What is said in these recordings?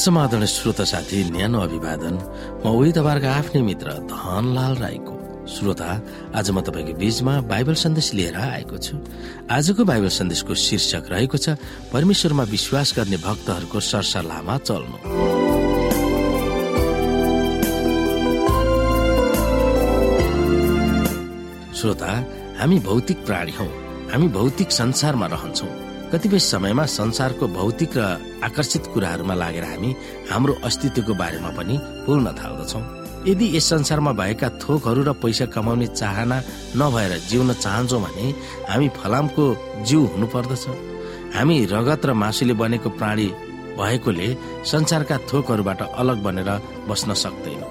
समाधान श्रोता साथी न्यानो अभिवादन। म उही तपाईँहरूको आफ्नै मित्र धनलाल राईको। श्रोता आज म तपाईँको बीचमा बाइबल सन्देश लिएर आएको छु। आजको बाइबल सन्देशको शीर्षक रहेको छ परमेश्वरमा विश्वास गर्ने भक्तहरूको सरसल्लाहमा चल्नु। श्रोता हामी भौतिक प्राणी हौ। हामी भौतिक संसारमा रहन्छौँ। कतिपय समयमा संसारको भौतिक र आकर्षित कुराहरूमा लागेर हामी हाम्रो अस्तित्वको बारेमा पनि भुल्न थाल्दछौ। यदि यस संसारमा भएका थोकहरू र पैसा कमाउने चाहना नभएर जिउन चाहन्छौँ भने हामी फलामको जिउ हुनु पर्दछ हामी रगत र मासुले बनेको प्राणी भएकोले संसारका थोकहरूबाट अलग बनेर बस्न सक्दैनौँ।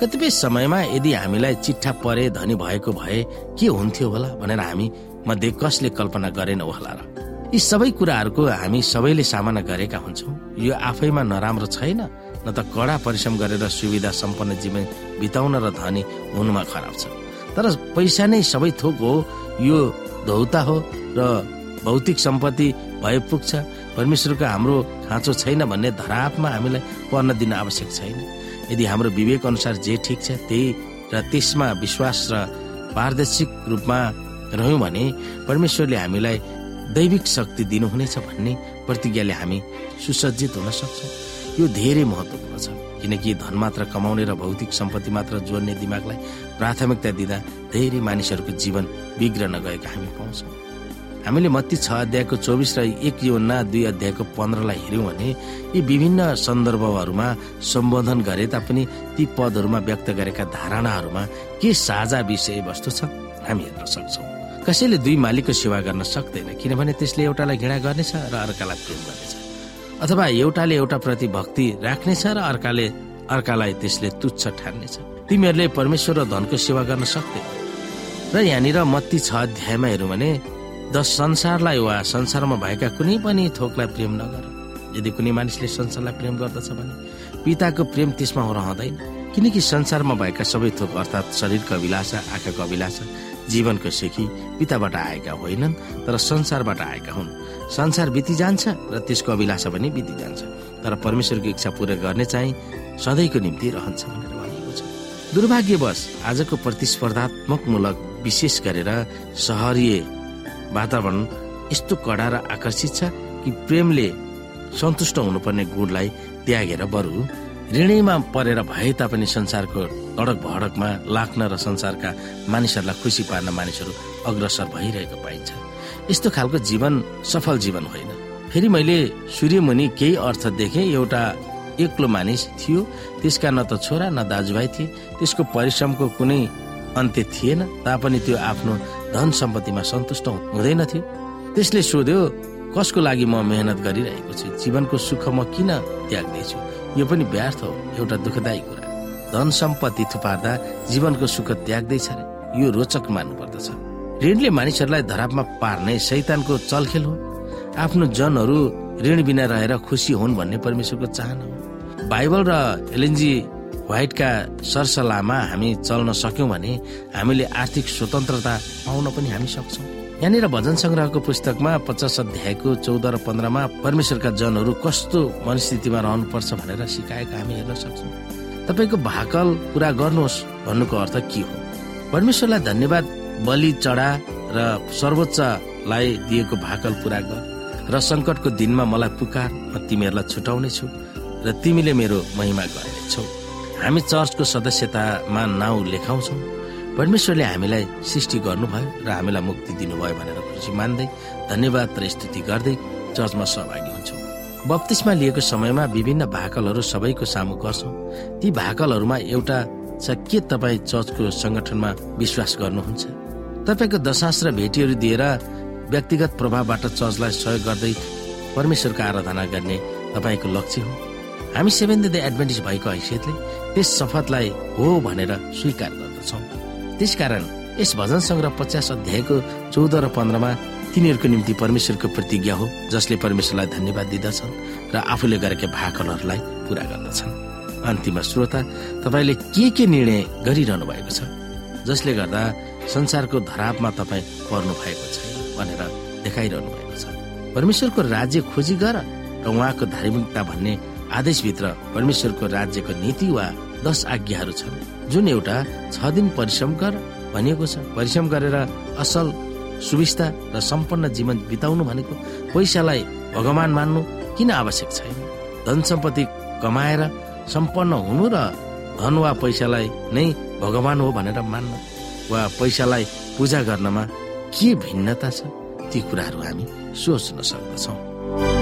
कतिपय समयमा यदि हामीलाई चिट्ठा परे धनी भएको भए के हुन्थ्यो होला भनेर हामी मध्ये कसले कल्पना गरेनौ होला र यी सबै कुराहरूको हामी सबैले सामना गरेका हुन्छौँ। यो आफैमा नराम्रो छैन न त कडा परिश्रम गरेर सुविधा सम्पन्न जीवन बिताउन र धनी हुनुमा खराब छ। तर पैसा नै सबै थोक हो यो धौता हो र भौतिक सम्पत्ति भए पुग्छ। परमेश्वरको हाम्रो खाँचो छैन भन्ने धरापमा हामीलाई पर्न दिन आवश्यक छैन। यदि हाम्रो विवेक अनुसार जे ठिक छ त्यही र त्यसमा विश्वास र पारदर्शिक रूपमा रह्यौँ भने परमेश्वरले हामीलाई दैविक शक्ति दिनुहुनेछ भन्ने प्रतिज्ञाले हामी सुसज्जित हुन सक्छौँ। यो धेरै महत्वपूर्ण छ किनकि धन मात्र कमाउने र भौतिक सम्पत्ति मात्र जोड्ने दिमागलाई प्राथमिकता दिँदा धेरै मानिसहरूको जीवन बिग्रन गएका हामी पाउँछौँ। हामीले मत्ती छ अध्यायको चौबिस र एक योना दुई अध्यायको पन्ध्रलाई हेऱ्यौँ भने यी विभिन्न सन्दर्भहरूमा सम्बोधन गरे तापनि ती पदहरूमा व्यक्त गरेका धारणाहरूमा के साझा विषय वस्तु छ हामी हेर्न सक्छौँ। कसैले दुई मालिकको सेवा गर्न सक्दैन किनभने त्यसले एउटालाई घृणा गर्नेछ र अर्कालाई प्रेम गर्नेछ। अथवा एउटाले एउटा प्रति भक्ति राख्नेछ र अर्काले अर्कालाई त्यसले तुच्छ ठान्नेछ। तिमीहरूले परमेश्वर र धनको सेवा गर्न सक्दैन। र यहाँनिर मत्ती छ अध्यायमा हेरौँ भने द संसारलाई वा संसारमा भएका कुनै पनि थोकलाई प्रेम नगर। यदि कुनै मानिसले संसारलाई प्रेम गर्दछ भने पिताको प्रेम त्यसमा रहँदैन। किनकि संसारमा भएका सबै थोक अर्थात् शरीरको अभिलाषा आँखाको अभिलाषा जीवनको सिकी पिताबाट आएका होइनन् तर संसारबाट आएका हुन्। संसार बिति जान्छ र त्यसको अभिलाषा पनि बिति जान्छ तर परमेश्वरको इच्छा पूरा गर्ने चाहिँ सधैँको निम्ति रहन्छ भनेर भनिएको छ। दुर्भाग्यवश आजको प्रतिस्पर्धात्मक मूलक विशेष गरेर सहरीय वातावरण यस्तो कडा र आकर्षित छ कि प्रेमले सन्तुष्ट हुनुपर्ने गुणलाई त्यागेर बरु ऋणैमा परेर भए तापनि संसारको तडक भडकमा लाग्न र संसारका मानिसहरूलाई खुसी पार्न मानिसहरू अग्रसर भइरहेको पाइन्छ। यस्तो खालको जीवन सफल जीवन होइन। फेरि मैले सूर्यमुनि केही अर्थ देखेँ एउटा एक्लो मानिस थियो। त्यसका न त छोरा न दाजुभाइ थिए। त्यसको परिश्रमको कुनै अन्त्य थिएन। तापनि त्यो आफ्नो धन सम्पत्तिमा सन्तुष्ट हुँदैन थियो। त्यसले सोध्यो कसको लागि म मेहनत गरिरहेको छु? जीवनको सुख म किन त्याग्दैछु? यो पनि व्यर्थ हो एउटा दुःखदायी कुरा। धन सम्पत्ति थुपार्दा जीवनको सुख त्याग्दैछ रे। यो रोचक मान्नु पर्दछ ऋणले मानिसहरूलाई धरापमा पार्ने शैतानको चलखेल हो। आफ्नो जनहरू ऋण बिना रहेर खुसी हुन् भन्ने परमेश्वरको चाहना हो। बाइबल र एलएनजी व्हाइटका सरसल्लाहमा हामी चल्न सक्यौँ भने हामीले आर्थिक स्वतन्त्रता पाउन पनि हामी सक्छौँ। यहाँनिर भजन संग्रहको पुस्तकमा पचास अध्यायको चौध र पन्ध्रमा परमेश्वरका जनहरू कस्तो मनस्थितिमा रहनुपर्छ भनेर सिकाएका हामी हेर्न सक्छौँ। तपाईँको भाकल पुरा गर्नुहोस् भन्नुको अर्थ के हो? परमेश्वरलाई धन्यवाद बलि चढा र सर्वोच्चलाई दिएको भाकल पुरा गर र सङ्कटको दिनमा मलाई पुकार म तिमीहरूलाई छुटाउने छु र तिमीले मेरो महिमा गर्नेछौ। हामी चर्चको सदस्यतामा नाउँ लेखाउँछौँ। परमेश्वरले हामीलाई सृष्टि गर्नुभयो र हामीलाई मुक्ति दिनुभयो भनेर खुसी मान्दै धन्यवाद र स्तुति गर्दै चर्चमा सहभागी हुन्छौँ। बत्तिसमा लिएको समयमा विभिन्न भाकलहरू सबैको सामु गर्छौँ। ती भाकलहरूमा एउटा छ के तपाईँ चर्चको सङ्गठनमा विश्वास गर्नुहुन्छ? तपाईँको दशास र भेटीहरू दिएर व्यक्तिगत प्रभावबाट चर्चलाई सहयोग गर्दै परमेश्वरको आराधना गर्ने तपाईँको लक्ष्य हो। हामी सेभेन डे एडभान्टेज भएको हैसियतले त्यस शपथलाई हो भनेर स्वीकार गर्दछौँ। त्यसकारण यस भजन सङ्ग्रह पचास अध्यायको चौध र पन्ध्रमा तिनीहरूको निम्ति परमेश्वरको प्रतिज्ञा हो जसले परमेश्वरलाई धन्यवाद दिँदछन् र आफूले गरेका भाकलहरूलाई पुरा गर्दछन्। अन्तिम श्रोता तपाईँले के के निर्णय गरिरहनु भएको छ? जसले गर्दा संसारको धरापमा तपाईँ पर्नु भएको छैन भनेर देखाइरहनु भएको छ। परमेश्वरको राज्य खोजी गर र उहाँको धार्मिकता भन्ने आदेशभित्र परमेश्वरको राज्यको नीति वा दश आज्ञाहरू छन्। जुन एउटा छ दिन परिश्रम गर भनिएको छ। परिश्रम गरेर असल सुविस्ता र सम्पन्न जीवन बिताउनु भनेको पैसालाई भगवान मान्नु किन आवश्यक छैन? धन सम्पत्ति कमाएर सम्पन्न हुनु र धन वा पैसालाई नै भगवान हो भनेर मान्न वा पैसालाई पूजा गर्नमा के भिन्नता छ ती कुराहरू हामी सोच्न सक्दछौँ।